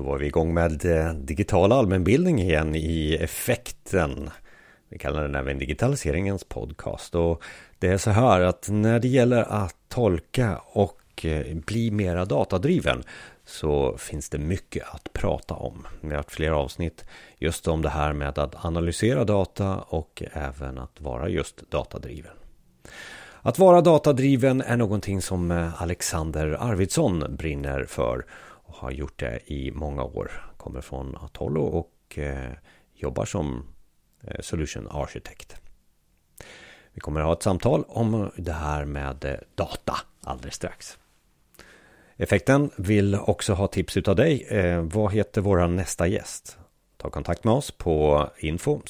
Då var vi igång med eh, digital allmänbildning igen i effekten. Vi kallar den även digitaliseringens podcast. Och det är så här att när det gäller att tolka och eh, bli mera datadriven så finns det mycket att prata om. Vi har haft flera avsnitt just om det här med att analysera data och även att vara just datadriven. Att vara datadriven är någonting som eh, Alexander Arvidsson brinner för har gjort det i många år. Kommer från Atollo och eh, jobbar som eh, Solution Architect. Vi kommer att ha ett samtal om det här med eh, data alldeles strax. Effekten vill också ha tips utav dig. vad heter vår nästa gäst? Ta kontakt med oss på info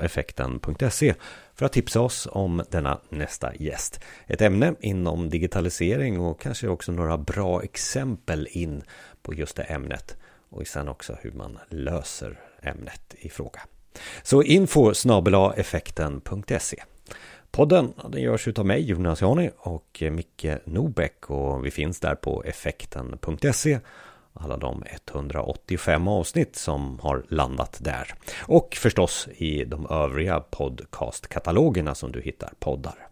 effekten.se för att tipsa oss om denna nästa gäst. Ett ämne inom digitalisering och kanske också några bra exempel in på just det ämnet och sen också hur man löser ämnet i fråga. Så info effekten.se Podden den görs av mig, Jonas Jani och Micke Nobäck och vi finns där på effekten.se alla de 185 avsnitt som har landat där. Och förstås i de övriga podcastkatalogerna som du hittar poddar.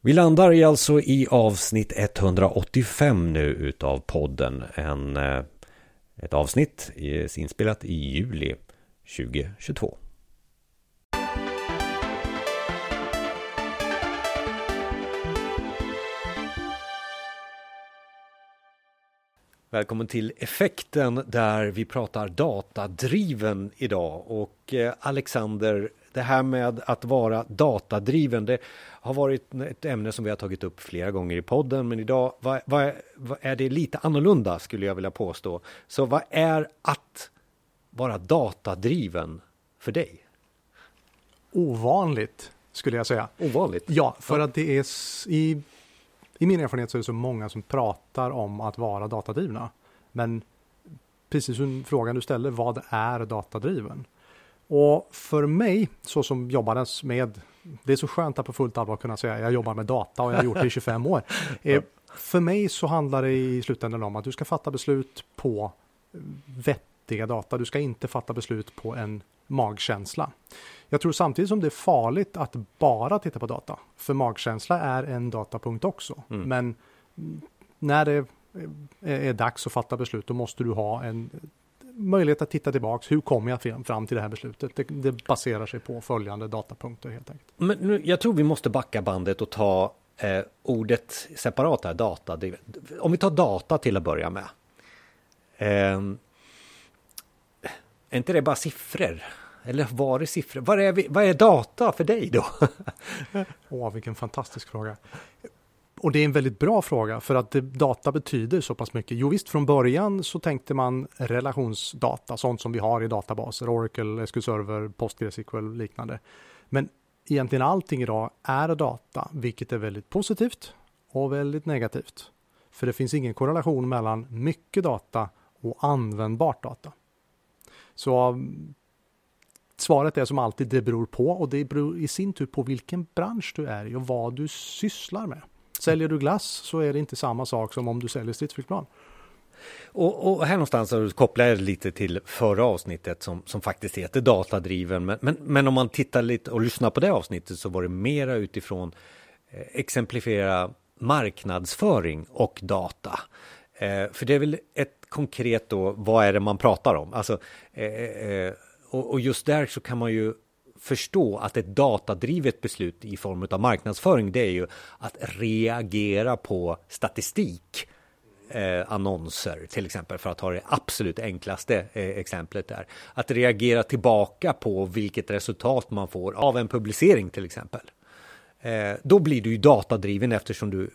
Vi landar alltså i avsnitt 185 nu utav podden. En, eh, ett avsnitt inspelat i juli 2022. Välkommen till Effekten där vi pratar datadriven idag. Och eh, Alexander, det här med att vara datadriven, det har varit ett ämne som vi har tagit upp flera gånger i podden. Men idag vad, vad, vad är det lite annorlunda skulle jag vilja påstå. Så vad är att vara datadriven för dig? Ovanligt skulle jag säga. Ovanligt? Ja, för ja. att det är i i min erfarenhet så är det så många som pratar om att vara datadrivna. Men precis som frågan du ställer, vad är datadriven? Och för mig, så som jobbades med, det är så skönt att på fullt allvar kunna säga jag jobbar med data och jag har gjort det i 25 år. Eh, för mig så handlar det i slutändan om att du ska fatta beslut på vettiga data. Du ska inte fatta beslut på en magkänsla. Jag tror samtidigt som det är farligt att bara titta på data, för magkänsla är en datapunkt också. Mm. Men när det är dags att fatta beslut, då måste du ha en möjlighet att titta tillbaks. Hur kom jag fram till det här beslutet? Det, det baserar sig på följande datapunkter helt enkelt. Men nu, jag tror vi måste backa bandet och ta eh, ordet separat här, data. Om vi tar data till att börja med. Eh, är inte det bara siffror? Eller var det siffror? Vad är, vi, vad är data för dig då? Åh, vilken fantastisk fråga. Och det är en väldigt bra fråga för att data betyder så pass mycket. Jo visst, från början så tänkte man relationsdata, sånt som vi har i databaser, Oracle, SQL Server, PostgreSQL och liknande. Men egentligen allting idag är data, vilket är väldigt positivt och väldigt negativt. För det finns ingen korrelation mellan mycket data och användbart data. Så Svaret är som alltid, det beror på och det beror i sin tur på vilken bransch du är i och vad du sysslar med. Säljer du glass så är det inte samma sak som om du säljer stridsflygplan. Och, och, här någonstans kopplar jag lite till förra avsnittet som, som faktiskt heter datadriven. Men, men, men, om man tittar lite och lyssnar på det avsnittet så var det mera utifrån eh, exemplifiera marknadsföring och data. Eh, för det är väl ett konkret då, vad är det man pratar om? Alltså, eh, eh och, och just där så kan man ju förstå att ett datadrivet beslut i form av marknadsföring det är ju att reagera på statistik. Eh, annonser till exempel för att ha det absolut enklaste eh, exemplet där. Att reagera tillbaka på vilket resultat man får av en publicering till exempel. Eh, då blir du ju datadriven eftersom du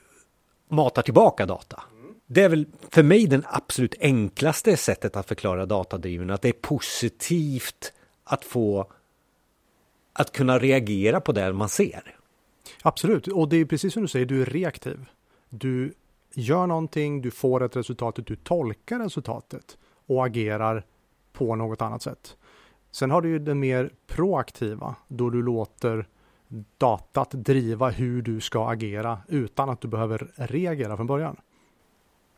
matar tillbaka data. Det är väl för mig den absolut enklaste sättet att förklara datadriven, att det är positivt att få att kunna reagera på det man ser. Absolut, och det är precis som du säger, du är reaktiv. Du gör någonting, du får ett resultat, du tolkar resultatet och agerar på något annat sätt. Sen har du ju det mer proaktiva, då du låter datat driva hur du ska agera utan att du behöver reagera från början.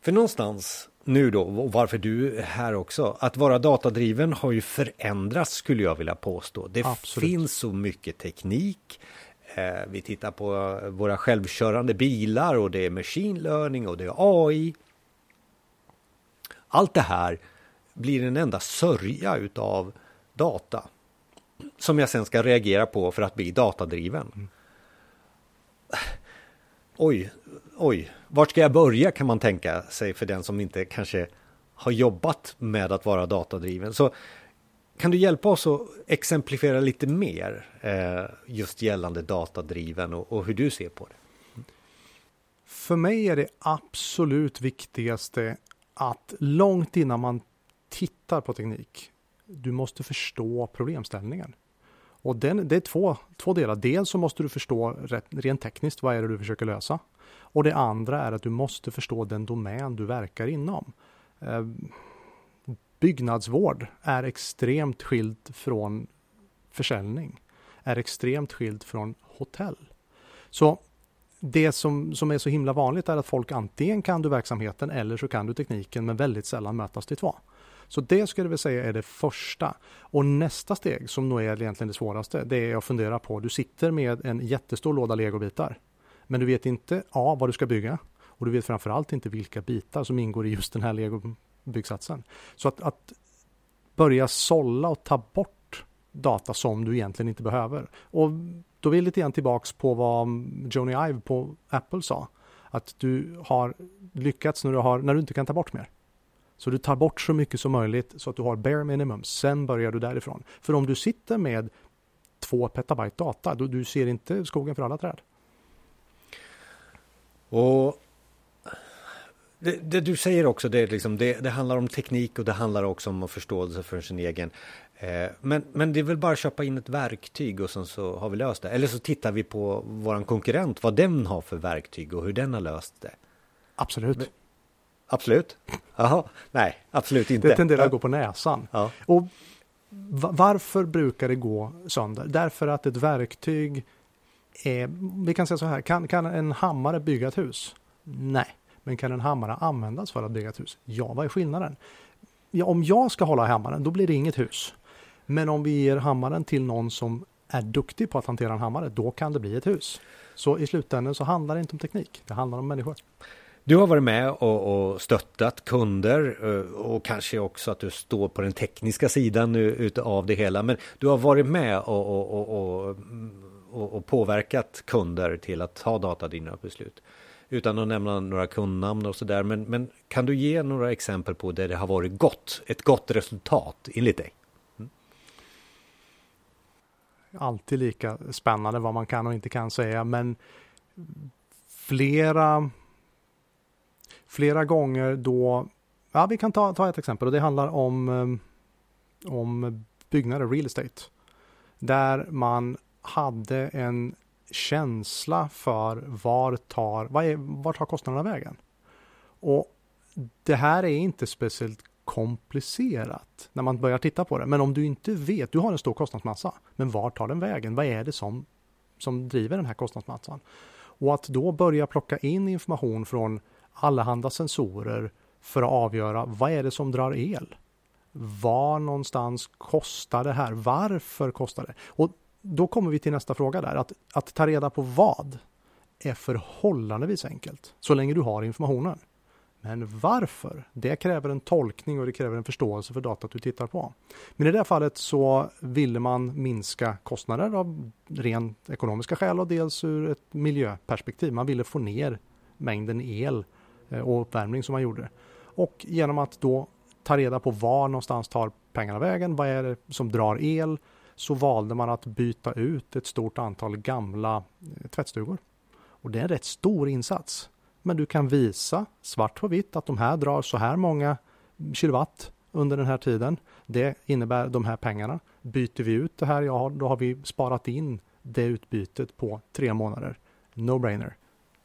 För någonstans nu då, och varför du är här också, att vara datadriven har ju förändrats skulle jag vilja påstå. Det Absolut. finns så mycket teknik. Eh, vi tittar på våra självkörande bilar och det är machine learning och det är AI. Allt det här blir en enda sörja utav data som jag sen ska reagera på för att bli datadriven. Mm. Oj, oj, vart ska jag börja kan man tänka sig för den som inte kanske har jobbat med att vara datadriven. Så kan du hjälpa oss att exemplifiera lite mer eh, just gällande datadriven och, och hur du ser på det? För mig är det absolut viktigaste att långt innan man tittar på teknik, du måste förstå problemställningen. Och den, det är två, två delar. Dels så måste du förstå rätt, rent tekniskt vad är det du försöker lösa. Och det andra är att du måste förstå den domän du verkar inom. Eh, byggnadsvård är extremt skilt från försäljning. Är extremt skilt från hotell. Så det som, som är så himla vanligt är att folk antingen kan du verksamheten eller så kan du tekniken men väldigt sällan mötas till två. Så det skulle vi säga är det första. Och nästa steg som nog är egentligen det svåraste, det är att fundera på, du sitter med en jättestor låda legobitar. Men du vet inte A, vad du ska bygga och du vet framförallt inte vilka bitar som ingår i just den här legobyggsatsen. Så att, att börja sålla och ta bort data som du egentligen inte behöver. Och då är vi lite grann tillbaks på vad Joni Ive på Apple sa. Att du har lyckats när du, har, när du inte kan ta bort mer. Så du tar bort så mycket som möjligt så att du har bare minimum. Sen börjar du därifrån. För om du sitter med två petabyte data, då du ser inte skogen för alla träd. Och det, det, du säger också, det, liksom, det, det, handlar om teknik och det handlar också om förståelse för sin egen. Eh, men, men det är väl bara att köpa in ett verktyg och sen så har vi löst det. Eller så tittar vi på våran konkurrent, vad den har för verktyg och hur den har löst det. Absolut. Men, absolut? Jaha, nej, absolut inte. Det tenderar att gå på näsan. Ja. Och varför brukar det gå sönder? Därför att ett verktyg är, vi kan säga så här, kan, kan en hammare bygga ett hus? Nej. Men kan en hammare användas för att bygga ett hus? Ja, vad är skillnaden? Ja, om jag ska hålla hammaren, då blir det inget hus. Men om vi ger hammaren till någon som är duktig på att hantera en hammare, då kan det bli ett hus. Så i slutändan så handlar det inte om teknik, det handlar om människor. Du har varit med och, och stöttat kunder eh, och kanske också att du står på den tekniska sidan utav det hela. Men du har varit med och, och, och påverkat kunder till att ta datadrivna beslut utan att nämna några kundnamn och sådär. Men, men kan du ge några exempel på där det har varit gott, ett gott resultat enligt dig? Mm. Alltid lika spännande vad man kan och inte kan säga, men flera flera gånger då, ja vi kan ta, ta ett exempel och det handlar om, eh, om byggnader, real estate. Där man hade en känsla för var tar, vad är, var tar kostnaderna vägen? Och det här är inte speciellt komplicerat när man börjar titta på det. Men om du inte vet, du har en stor kostnadsmassa, men var tar den vägen? Vad är det som, som driver den här kostnadsmassan? Och att då börja plocka in information från allehanda sensorer för att avgöra vad är det som drar el? Var någonstans kostar det här? Varför kostar det? Och då kommer vi till nästa fråga där. Att, att ta reda på vad är förhållandevis enkelt så länge du har informationen. Men varför? Det kräver en tolkning och det kräver en förståelse för datat du tittar på. Men i det här fallet så ville man minska kostnader av rent ekonomiska skäl och dels ur ett miljöperspektiv. Man ville få ner mängden el eh, Eh, och uppvärmning som man gjorde. Och genom att då ta reda på var någonstans tar pengarna vägen, vad är det som drar el, så valde man att byta ut ett stort antal gamla eh, tvättstugor. Och det är en rätt stor insats. Men du kan visa svart på vitt att de här drar så här många kilowatt under den här tiden. Det innebär de här pengarna. Byter vi ut det här, ja, då har vi sparat in det utbytet på tre månader. No-brainer.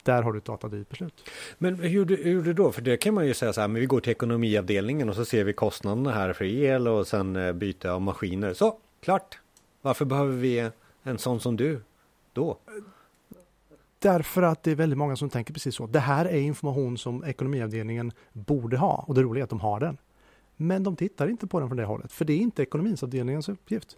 Där har du ett datadrivet beslut. Men hur gjorde, då? För det kan man ju säga så här, men vi går till ekonomiavdelningen och så ser vi kostnaderna här för el och sen eh, byte av maskiner. Så, klart. Varför behöver vi en sån som du då? Därför att det är väldigt många som tänker precis så. Det här är information som ekonomiavdelningen borde ha och det roliga är att de har den. Men de tittar inte på den från det hållet, för det är inte ekonomiavdelningens uppgift.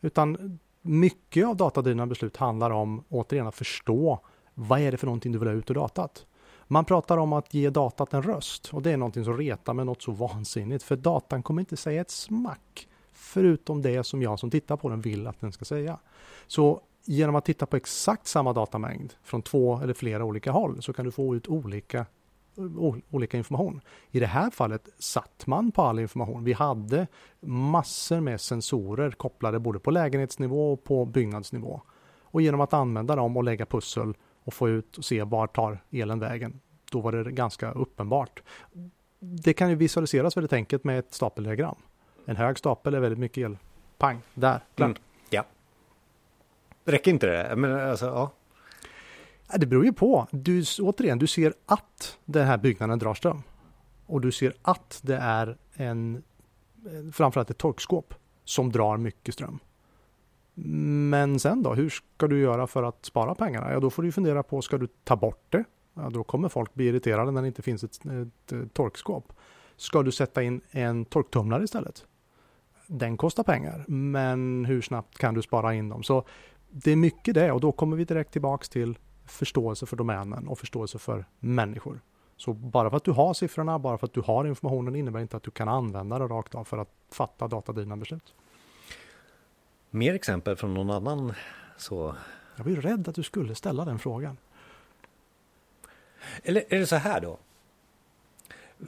Utan mycket av datadrivna beslut handlar om, återigen, att förstå vad är det för någonting du vill ha ut ur datat. Man pratar om att ge datat en röst och det är någonting som retar med något så vansinnigt, för datan kommer inte säga ett smack förutom det som jag som tittar på den vill att den ska säga. Så genom att titta på exakt samma datamängd från två eller flera olika håll så kan du få ut olika olika information. I det här fallet satt man på all information. Vi hade massor med sensorer kopplade både på lägenhetsnivå och på byggnadsnivå. Och genom att använda dem och lägga pussel och få ut och se var tar elen vägen, då var det ganska uppenbart. Det kan ju visualiseras väldigt enkelt med ett stapeldiagram. En hög stapel är väldigt mycket el. Pang, där, klart. Mm, ja. Räcker inte det? Men alltså, ja. Det beror ju på. Du, återigen, du ser att den här byggnaden drar ström. Och du ser att det är en, framförallt ett torkskåp som drar mycket ström. Men sen då, hur ska du göra för att spara pengarna? Ja, då får du fundera på, ska du ta bort det? Ja, då kommer folk bli irriterade när det inte finns ett, ett, ett torkskåp. Ska du sätta in en torktumlare istället? Den kostar pengar, men hur snabbt kan du spara in dem? Så det är mycket det och då kommer vi direkt tillbaks till förståelse för domänen och förståelse för människor. Så bara för att du har siffrorna, bara för att du har informationen innebär inte att du kan använda det rakt av för att fatta datadrivna beslut. Mer exempel från någon annan så? Jag var ju rädd att du skulle ställa den frågan. Eller är det så här då?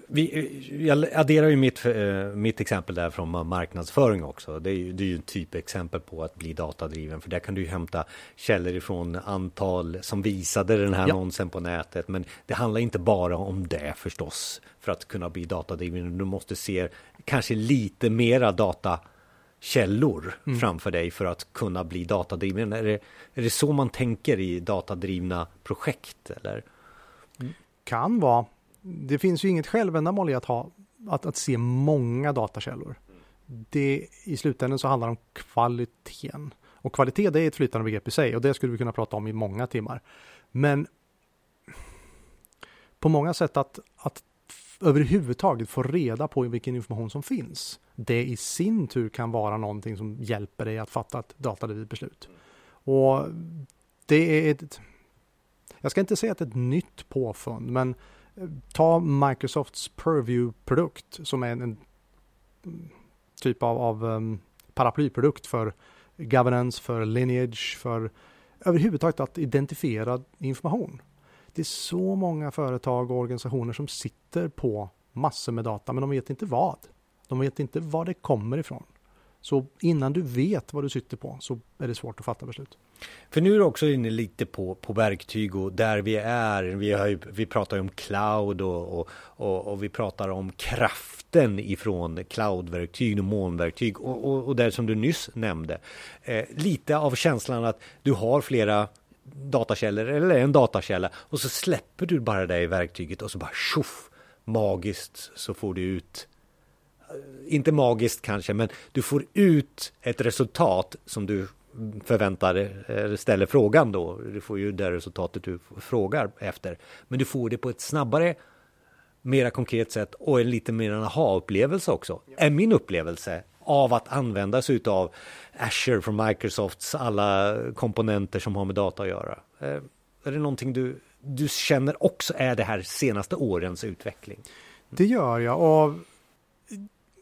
Vi, jag adderar ju mitt, eh, mitt exempel där från marknadsföring också. Det är ju, det är ju ett typexempel på att bli datadriven. För där kan du ju hämta källor ifrån antal som visade den här ja. annonsen på nätet. Men det handlar inte bara om det förstås. För att kunna bli datadriven. Du måste se kanske lite mera datakällor mm. framför dig för att kunna bli datadriven. Är det, är det så man tänker i datadrivna projekt? Eller? Kan vara det finns ju inget självändamål i att, ha, att, att se många datakällor. Det, I slutändan så handlar det om kvaliteten. Och kvalitet det är ett flytande begrepp i sig och det skulle vi kunna prata om i många timmar. Men på många sätt att, att överhuvudtaget få reda på vilken information som finns. Det i sin tur kan vara någonting som hjälper dig att fatta ett datadrivet beslut. Och det är ett, jag ska inte säga att det är ett nytt påfund, men eh, ta Microsofts Purview-produkt som är en, en typ av, av um, paraplyprodukt för governance, för lineage, för överhuvudtaget att identifiera information. Det är så många företag och organisationer som sitter på massor med data, men de vet inte vad. De vet inte var det kommer ifrån. Så innan du vet vad du sitter på så är det svårt att fatta beslut. För nu är du också inne lite på, på verktyg och där vi är. Vi, har ju, vi pratar ju om cloud och, och, och, och vi pratar om kraften ifrån cloudverktyg och molnverktyg. Och, och, och där som du nyss nämnde, eh, lite av känslan att du har flera datakällor eller en datakälla och så släpper du bara det i verktyget och så bara tjoff, magiskt så får du ut eh, inte magiskt kanske, men du får ut ett resultat som du förväntar, eller ställer frågan då. Du får ju det resultatet du frågar efter. Men du får det på ett snabbare, mera konkret sätt och en lite mer aha-upplevelse också. Är min upplevelse av att använda sig av Azure från Microsofts alla komponenter som har med data att göra. Eh, är det någonting du, du känner också är det här senaste årens utveckling? Det gör jag och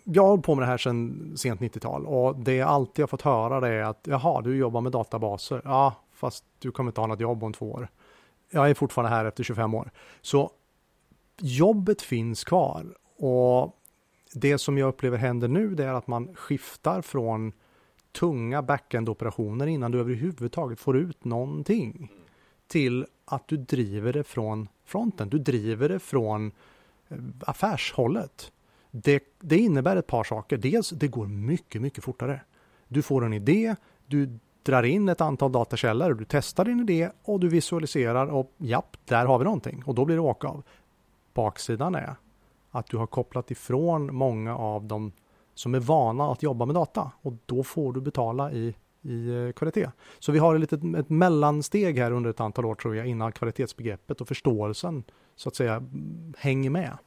jag har hållit på med det här sedan sent 90-tal och det jag alltid har fått höra det är att jaha, du jobbar med databaser. Ja, fast du kommer inte ha något jobb om två år. Jag är fortfarande här efter 25 år. Så jobbet finns kvar och det som jag upplever händer nu det är att man skiftar från tunga backend-operationer innan du överhuvudtaget får ut någonting till att du driver det från fronten. Du driver det från eh, affärshållet. Det, det innebär ett par saker. Dels, det går mycket, mycket fortare. Du får en idé, du drar in ett antal datakällor, du testar din idé och du visualiserar och japp, där har vi någonting och då blir det åka av. Baksidan är att du har kopplat ifrån många av dem som är vana att jobba med data och då får du betala i i eh, kvalitet. Så vi har ett, litet, ett mellansteg här under ett antal år tror jag innan kvalitetsbegreppet och förståelsen så att säga hänger med.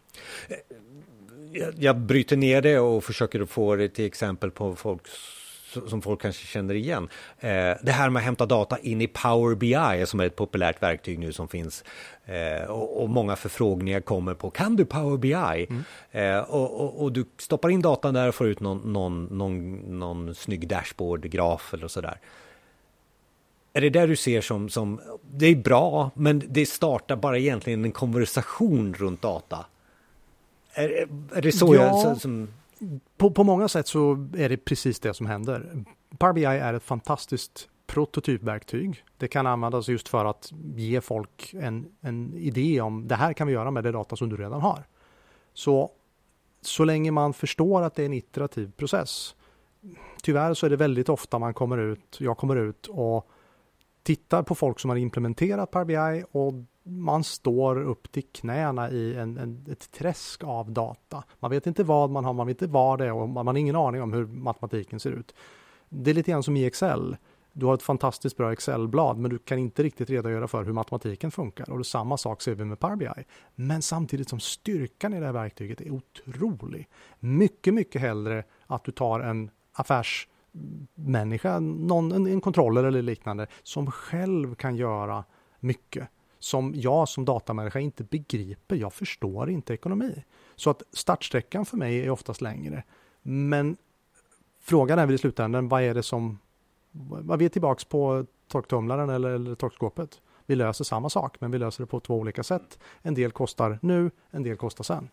Eh, jag, jag bryter ner det och försöker få det till exempel på folk som folk kanske känner igen. Eh, det här med att hämta data in i Power BI som är ett populärt verktyg nu som finns eh, och, och, många förfrågningar kommer på kan du Power BI? Mm. Eh, och, och, och, du stoppar in datan där och får ut någon, någon, någon, någon snygg dashboard, graf eller sådär. Är det där du ser som, som, det är bra, men det startar bara egentligen en konversation runt data? Är, är det så ja. jag... Som, på, på många sätt så är det precis det som händer. Power BI är ett fantastiskt prototypverktyg. Det kan användas just för att ge folk en, en idé om det här kan vi göra med det data som du redan har. Så, så länge man förstår att det är en iterativ process. Tyvärr så är det väldigt ofta man kommer ut, jag kommer ut och tittar på folk som har implementerat Power BI och man står upp till knäna i en, en, ett träsk av data. Man vet inte vad man har, man vet inte vad det är och man har ingen aning om hur matematiken ser ut. Det är lite grann som i Excel. Du har ett fantastiskt bra Excel-blad men du kan inte riktigt redogöra för hur matematiken funkar. Och det samma sak ser vi med Power BI. Men samtidigt som styrkan i det här verktyget är otrolig. Mycket, mycket hellre att du tar en affärsmänniska, någon, en, en kontroller eller liknande som själv kan göra mycket som jag som datamänniska inte begriper. Jag förstår inte ekonomi. Så att startsträckan för mig är oftast längre. Men frågan är väl i slutändan, vad är det som... Vad vi är tillbaks på torktumlaren eller, eller torkskåpet. Vi löser samma sak, men vi löser det på två olika sätt. En del kostar nu, en del kostar sen.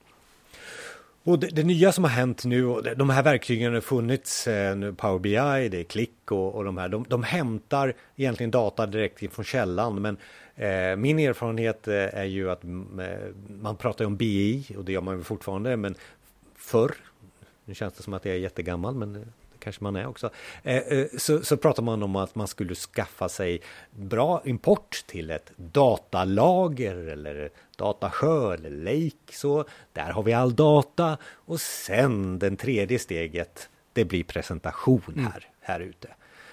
Och det, det, nya som har hänt nu, och de här verktygen har funnits, eh, nu Power BI, det är Click och, och de här, de, de hämtar egentligen data direkt från källan, men Eh, min erfarenhet eh, är ju att mm, eh, man pratar om BI och det gör man ju fortfarande, men förr, nu känns det som att jag är jättegammal, men kanske man är också, så, så pratar man om att man skulle skaffa sig bra import till ett datalager eller datasjö eller lake. Så där har vi all data och sen den tredje steget, det blir presentation mm. här, här ute.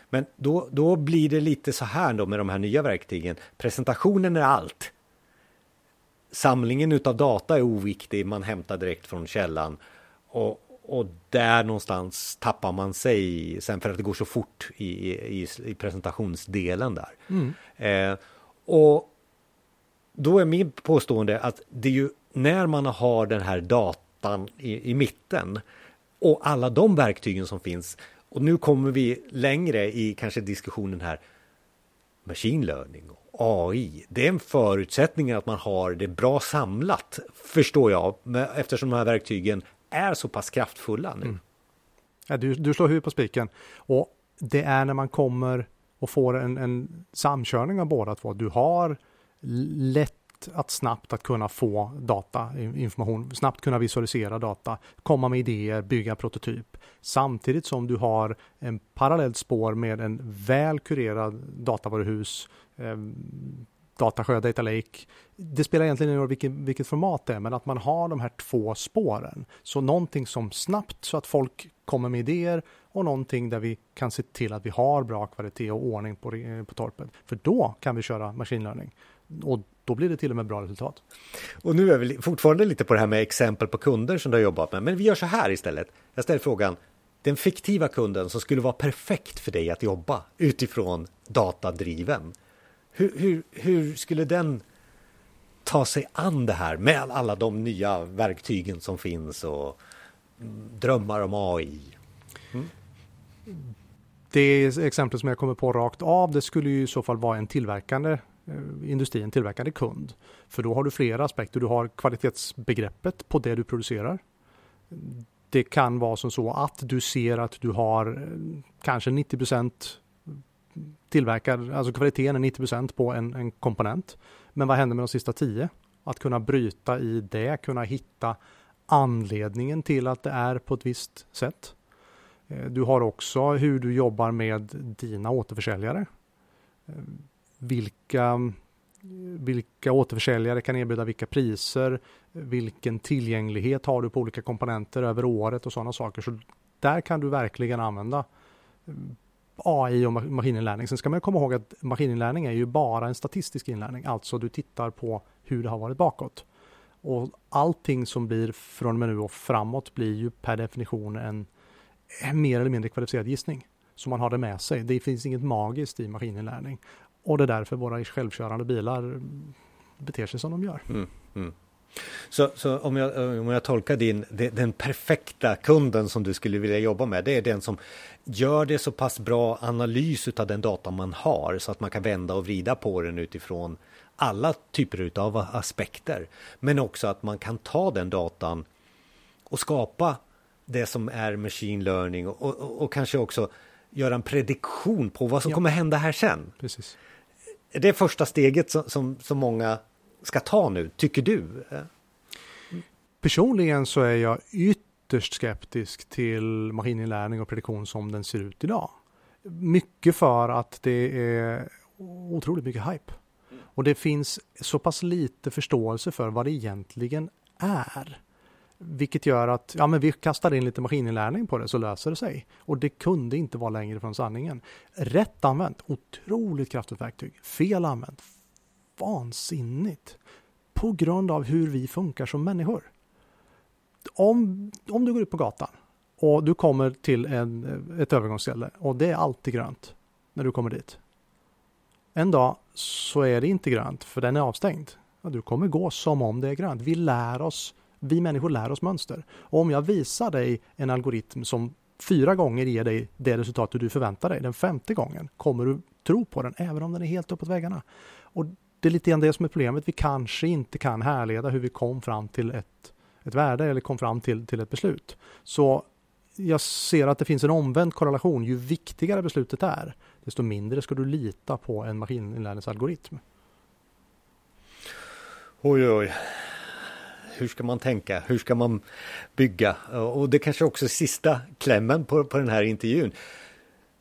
Men då, då blir det lite så här då med de här nya verktygen. Presentationen är allt. Samlingen utav data är oviktig, man hämtar direkt från källan. Och, och där någonstans tappar man sig sen för att det går så fort i, i, i presentationsdelen där. Mm. Eh, och då är min påstående att det är ju när man har den här datan i, i mitten och alla de verktygen som finns och nu kommer vi längre i kanske diskussionen här. Machine learning och AI. Det är en förutsättning att man har det bra samlat, förstår jag, eftersom de här verktygen är så pass kraftfulla nu. Mm. Ja, du, du slår huvudet på spiken. Och det är när man kommer och får en, en samkörning av båda två. Du har lätt att snabbt att kunna få data, information, snabbt kunna visualisera data, komma med idéer, bygga prototyp. Samtidigt som du har en parallellt spår med en väl kurerad datavaruhus, eh, datasjö, data lake. Det spelar egentligen ingen roll vilket, vilket format det är, men att man har de här två spåren. Så någonting som snabbt så att folk kommer med idéer och någonting där vi kan se till att vi har bra kvalitet och ordning på, på torpet. För då kan vi köra machine learning. Och då blir det till och med bra resultat. Och nu är vi fortfarande lite på det här med exempel på kunder som du har jobbat med. Men vi gör så här istället. Jag ställer frågan. Den fiktiva kunden som skulle vara perfekt för dig att jobba utifrån datadriven. Hur, hur, hur skulle den ta sig an det här med alla de nya verktygen som finns och drömmar om AI? Mm. Det exempel som jag kommer på rakt av, det skulle ju i så fall vara en tillverkande eh, industri, en tillverkande kund. För då har du flera aspekter. Du har kvalitetsbegreppet på det du producerar. Det kan vara som så att du ser att du har eh, kanske 90 tillverkad, alltså kvaliteten är 90% på en, en komponent. Men vad händer med de sista 10? Att kunna bryta i det, kunna hitta anledningen till att det är på ett visst sätt. Eh, du har också hur du jobbar med dina återförsäljare eh, vilka, vilka återförsäljare kan erbjuda vilka priser, vilken tillgänglighet har du på olika komponenter över året och sådana saker. Så där kan du verkligen använda eh, AI och maskininlärning. Sen ska man komma ihåg att maskininlärning är ju bara en statistisk inlärning, alltså du tittar på hur det har varit bakåt. Och allting som blir från och med nu och framåt blir ju per definition en, en mer eller mindre kvalificerad gissning. Så man har det med sig. Det finns inget magiskt i maskininlärning. Och det är därför våra självkörande bilar beter sig som de gör. Mm, mm. Så, så, om, jag, om jag tolkar din, den perfekta kunden som du skulle vilja jobba med, det är den som gör det så pass bra analys av den data man har så att man kan vända och vrida på den utifrån alla typer av aspekter. Men också att man kan ta den datan och skapa det som är machine learning och, och, och kanske också göra en prediktion på vad som ja. kommer hända här sen. Precis. Det är första steget som, som, som många ska ta nu, tycker du? Personligen så är jag ytterst skeptisk till maskininlärning och prediktion som den ser ut idag. Mycket för att det är otroligt mycket hype. Och det finns så pass lite förståelse för vad det egentligen är. Vilket gör att ja, men vi kastar in lite maskininlärning på det så löser det sig. Och det kunde inte vara längre från sanningen. Rätt använt, otroligt kraftigt verktyg. Fel använt, vansinnigt. På grund av hur vi funkar som människor. Om, om du går ut på gatan och du kommer till en, ett övergångsställe och det är alltid grönt när du kommer dit. En dag så är det inte grönt för den är avstängd. Du kommer gå som om det är grönt. Vi lär oss, vi människor lär oss mönster. Och om jag visar dig en algoritm som fyra gånger ger dig det resultat du förväntar dig, den femte gången kommer du tro på den även om den är helt uppåt väggarna. Och det är lite grann det som är problemet. Vi kanske inte kan härleda hur vi kom fram till ett, ett värde eller kom fram till, till ett beslut. Så jag ser att det finns en omvänd korrelation. Ju viktigare beslutet är, desto mindre ska du lita på en maskininlärningsalgoritm. Oj, oj. Hur ska man tänka? Hur ska man bygga? Och det kanske också är sista klämmen på, på den här intervjun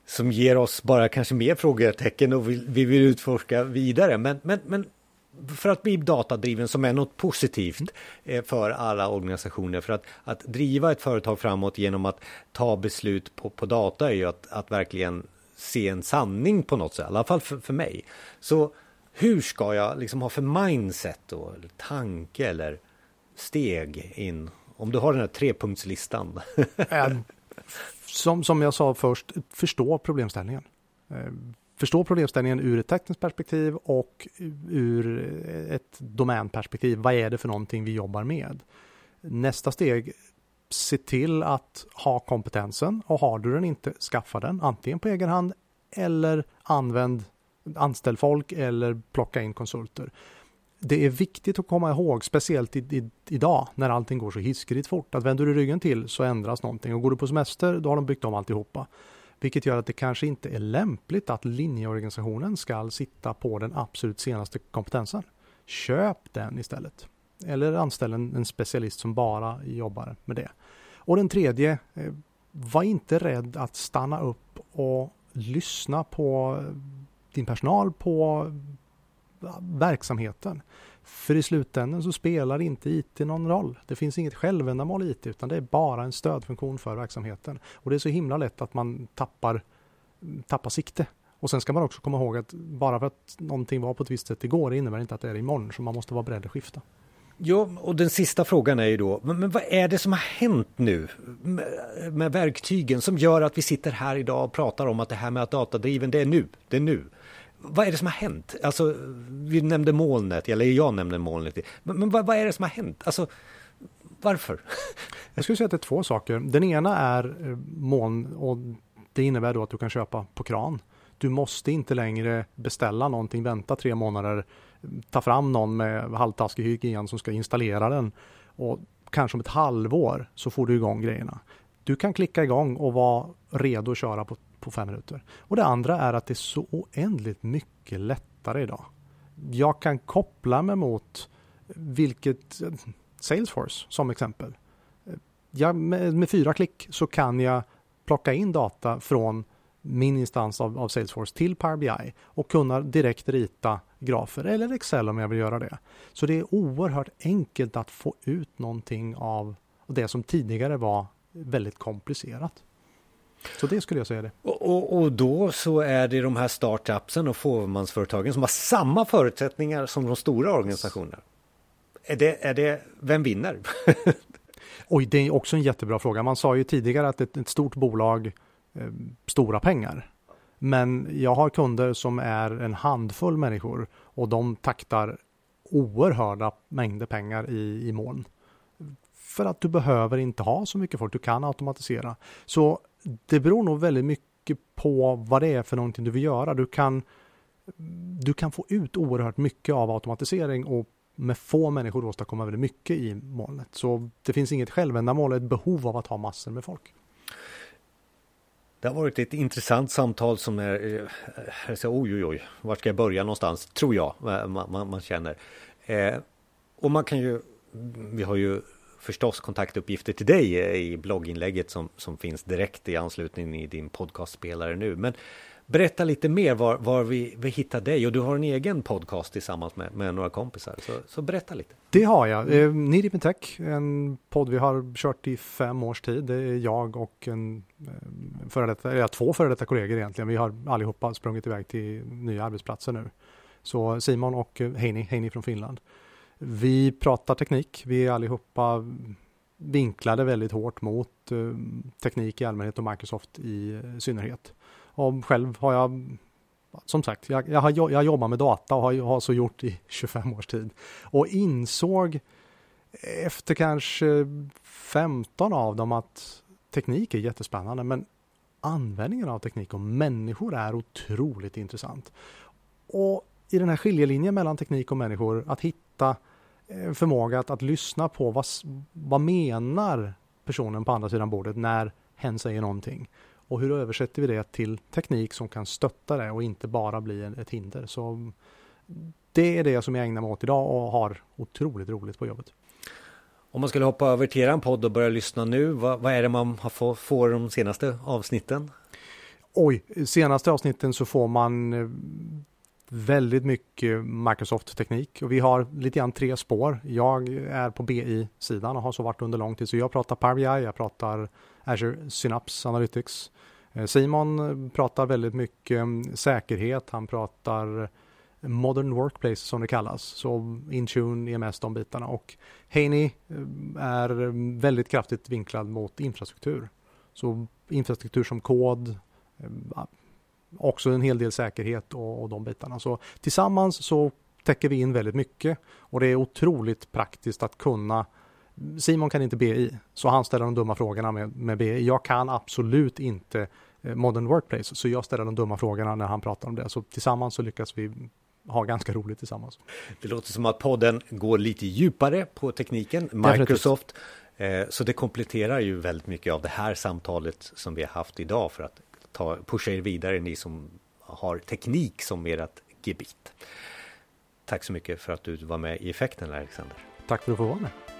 som ger oss bara kanske mer frågetecken och vi, vi vill utforska vidare. Men, men, men för att bli datadriven som är något positivt eh, för alla organisationer. För att, att driva ett företag framåt genom att ta beslut på, på data är ju att, att verkligen se en sanning på något sätt, i alla fall för, för mig. Så hur ska jag liksom ha för mindset då, eller tanke eller steg in? Om du har den här trepunktslistan. Ehm, som, som jag sa först, förstå problemställningen. Ehm, Förstå problemställningen ur ett tekniskt perspektiv och ur ett domänperspektiv. Vad är det för någonting vi jobbar med? Nästa steg, se till att ha kompetensen och har du den inte, skaffa den antingen på egen hand eller använd anställ folk eller plocka in konsulter. Det är viktigt att komma ihåg, speciellt i, i, idag när allting går så hiskeligt fort, att vänder du ryggen till så ändras någonting och går du på semester då har de byggt om alltihopa. Vilket gör att det kanske inte är lämpligt att linjeorganisationen ska sitta på den absolut senaste kompetensen. Köp den istället. Eller anställ en, en specialist som bara jobbar med det. Och den tredje, eh, var inte rädd att stanna upp och lyssna på eh, din personal, på eh, verksamheten. För i slutändan så spelar inte IT någon roll. Det finns inget självändamål i IT utan det är bara en stödfunktion för verksamheten. Och det är så himla lätt att man tappar, tappar sikte. Och sen ska man också komma ihåg att bara för att någonting var på ett visst sätt igår innebär inte att det är imorgon. Så man måste vara beredd att skifta. Ja, och den sista frågan är ju då, men, men vad är det som har hänt nu med, med, verktygen som gör att vi sitter här idag och pratar om att det här med att datadriven, det är nu, det är nu vad är det som har hänt? Alltså, vi nämnde molnet, eller jag nämnde molnet. Men, men vad, vad, är det som har hänt? Alltså, varför? Jag skulle säga att det är två saker. Den ena är eh, moln och det innebär då att du kan köpa på kran. Du måste inte längre beställa någonting, vänta tre månader, ta fram någon med halvtaskig hygien som ska installera den och kanske om ett halvår så får du igång grejerna. Du kan klicka igång och vara redo att köra på på fem minuter. Och det andra är att det är så oändligt mycket lättare idag. Jag kan koppla mig mot vilket Salesforce som exempel. Jag, med, med, fyra klick så kan jag plocka in data från min instans av, av, Salesforce till Power BI och kunna direkt rita grafer eller Excel om jag vill göra det. Så det är oerhört enkelt att få ut någonting av det som tidigare var väldigt komplicerat. Så det skulle jag säga det. Och, och, och, då så är det de här startupsen och fåmansföretagen som har samma förutsättningar som de stora organisationerna. Är det, är det, vem vinner? Oj, det är också en jättebra fråga. Man sa ju tidigare att ett, ett stort bolag, eh, stora pengar. Men jag har kunder som är en handfull människor och de taktar oerhörda mängder pengar i, i moln. För att du behöver inte ha så mycket folk, du kan automatisera. Så det beror nog väldigt mycket på vad det är för någonting du vill göra. Du kan, du kan få ut oerhört mycket av automatisering och med få människor åstadkomma väldigt mycket i molnet. Så det finns inget självändamål, ett behov av att ha massor med folk. Det har varit ett intressant samtal som är, eh, så, oj oj oj, var ska jag börja någonstans, tror jag, eh, man, man, man känner. Eh, och man kan ju, vi har ju förstås kontaktuppgifter till dig i blogginlägget som, som finns direkt i anslutning i din podcastspelare nu. Men berätta lite mer var, var vi, vi hittar dig och du har en egen podcast tillsammans med, med några kompisar. Så, så berätta lite. Det har jag. Eh, Nidip Tech, en podd vi har kört i fem års tid. Det är jag och en eh, före detta, eller två före detta kollegor egentligen. Vi har allihopa sprungit iväg till nya arbetsplatser nu. Så Simon och eh, Heini, Heini från Finland. Vi pratar teknik. Vi är allihopa vinklade väldigt hårt mot eh, teknik i allmänhet och Microsoft i eh, synnerhet. Och själv har jag som sagt, jag, jag, har, jag jobbar med data och har, har så gjort i 25 års tid. Och insåg efter kanske 15 av dem att teknik är jättespännande men användningen av teknik och människor är otroligt intressant. Och i den här skiljelinjen mellan teknik och människor att hitta eh, förmåga att, att lyssna på vad, vad menar personen på andra sidan bordet när hen säger någonting. Och hur översätter vi det till teknik som kan stötta det och inte bara bli ett hinder. Så det är det som jag ägnar mig åt idag och har otroligt roligt på jobbet. Om man skulle hoppa över till er podd och börja lyssna nu, vad, vad är det man får, får de senaste avsnitten? Oj, senaste avsnitten så får man eh, väldigt mycket Microsoft-teknik och vi har lite grann tre spår. Jag är på BI-sidan och har så varit under lång tid så jag pratar Power BI, jag pratar Azure Synapse Analytics. Eh, Simon pratar väldigt mycket säkerhet, han pratar Modern Workplace som det kallas, så Intune, EMS, de bitarna och Haney eh, är väldigt kraftigt vinklad mot infrastruktur. Så infrastruktur som kod, eh, också en hel del säkerhet och, och de bitarna. Så tillsammans så täcker vi in väldigt mycket och det är otroligt praktiskt att kunna Simon kan inte BI, så han ställer de dumma frågorna med, med BI. Jag kan absolut inte eh, Modern Workplace, så jag ställer de dumma frågorna när han pratar om det. Så tillsammans så lyckas vi ha ganska roligt tillsammans. Det låter som att podden går lite djupare på tekniken, Microsoft. Eh, så det kompletterar ju väldigt mycket av det här samtalet som vi har haft idag för att ta, pusha er vidare, ni som har teknik som ert gebit. Tack så mycket för att du var med i effekten, Alexander. Tack för att få vara med.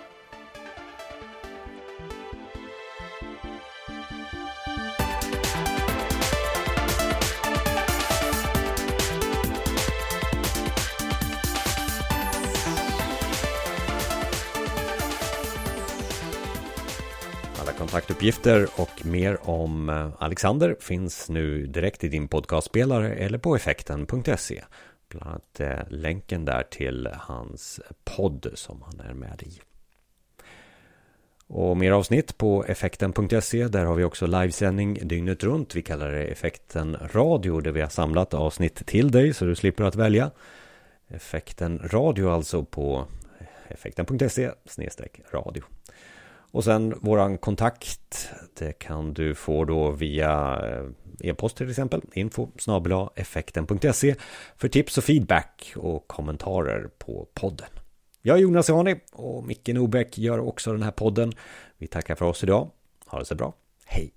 Kontaktuppgifter och mer om eh, Alexander finns nu direkt i din podcastspelare eller på effekten.se. Bland annat eh, länken där till hans podd som han är med i. Och mer avsnitt på effekten.se. Där har vi också livesändning dygnet runt. Vi kallar det Effekten Radio där vi har samlat avsnitt till dig så du slipper att välja. Effekten Radio alltså på effekten.se radio. Och sen våran kontakt, det kan du få då via eh, e-post till exempel, info effekten.se för tips och feedback och kommentarer på podden. Jag är Jonas Jani och Micke Nobäck gör också den här podden. Vi tackar för oss idag. Ha det så bra. hej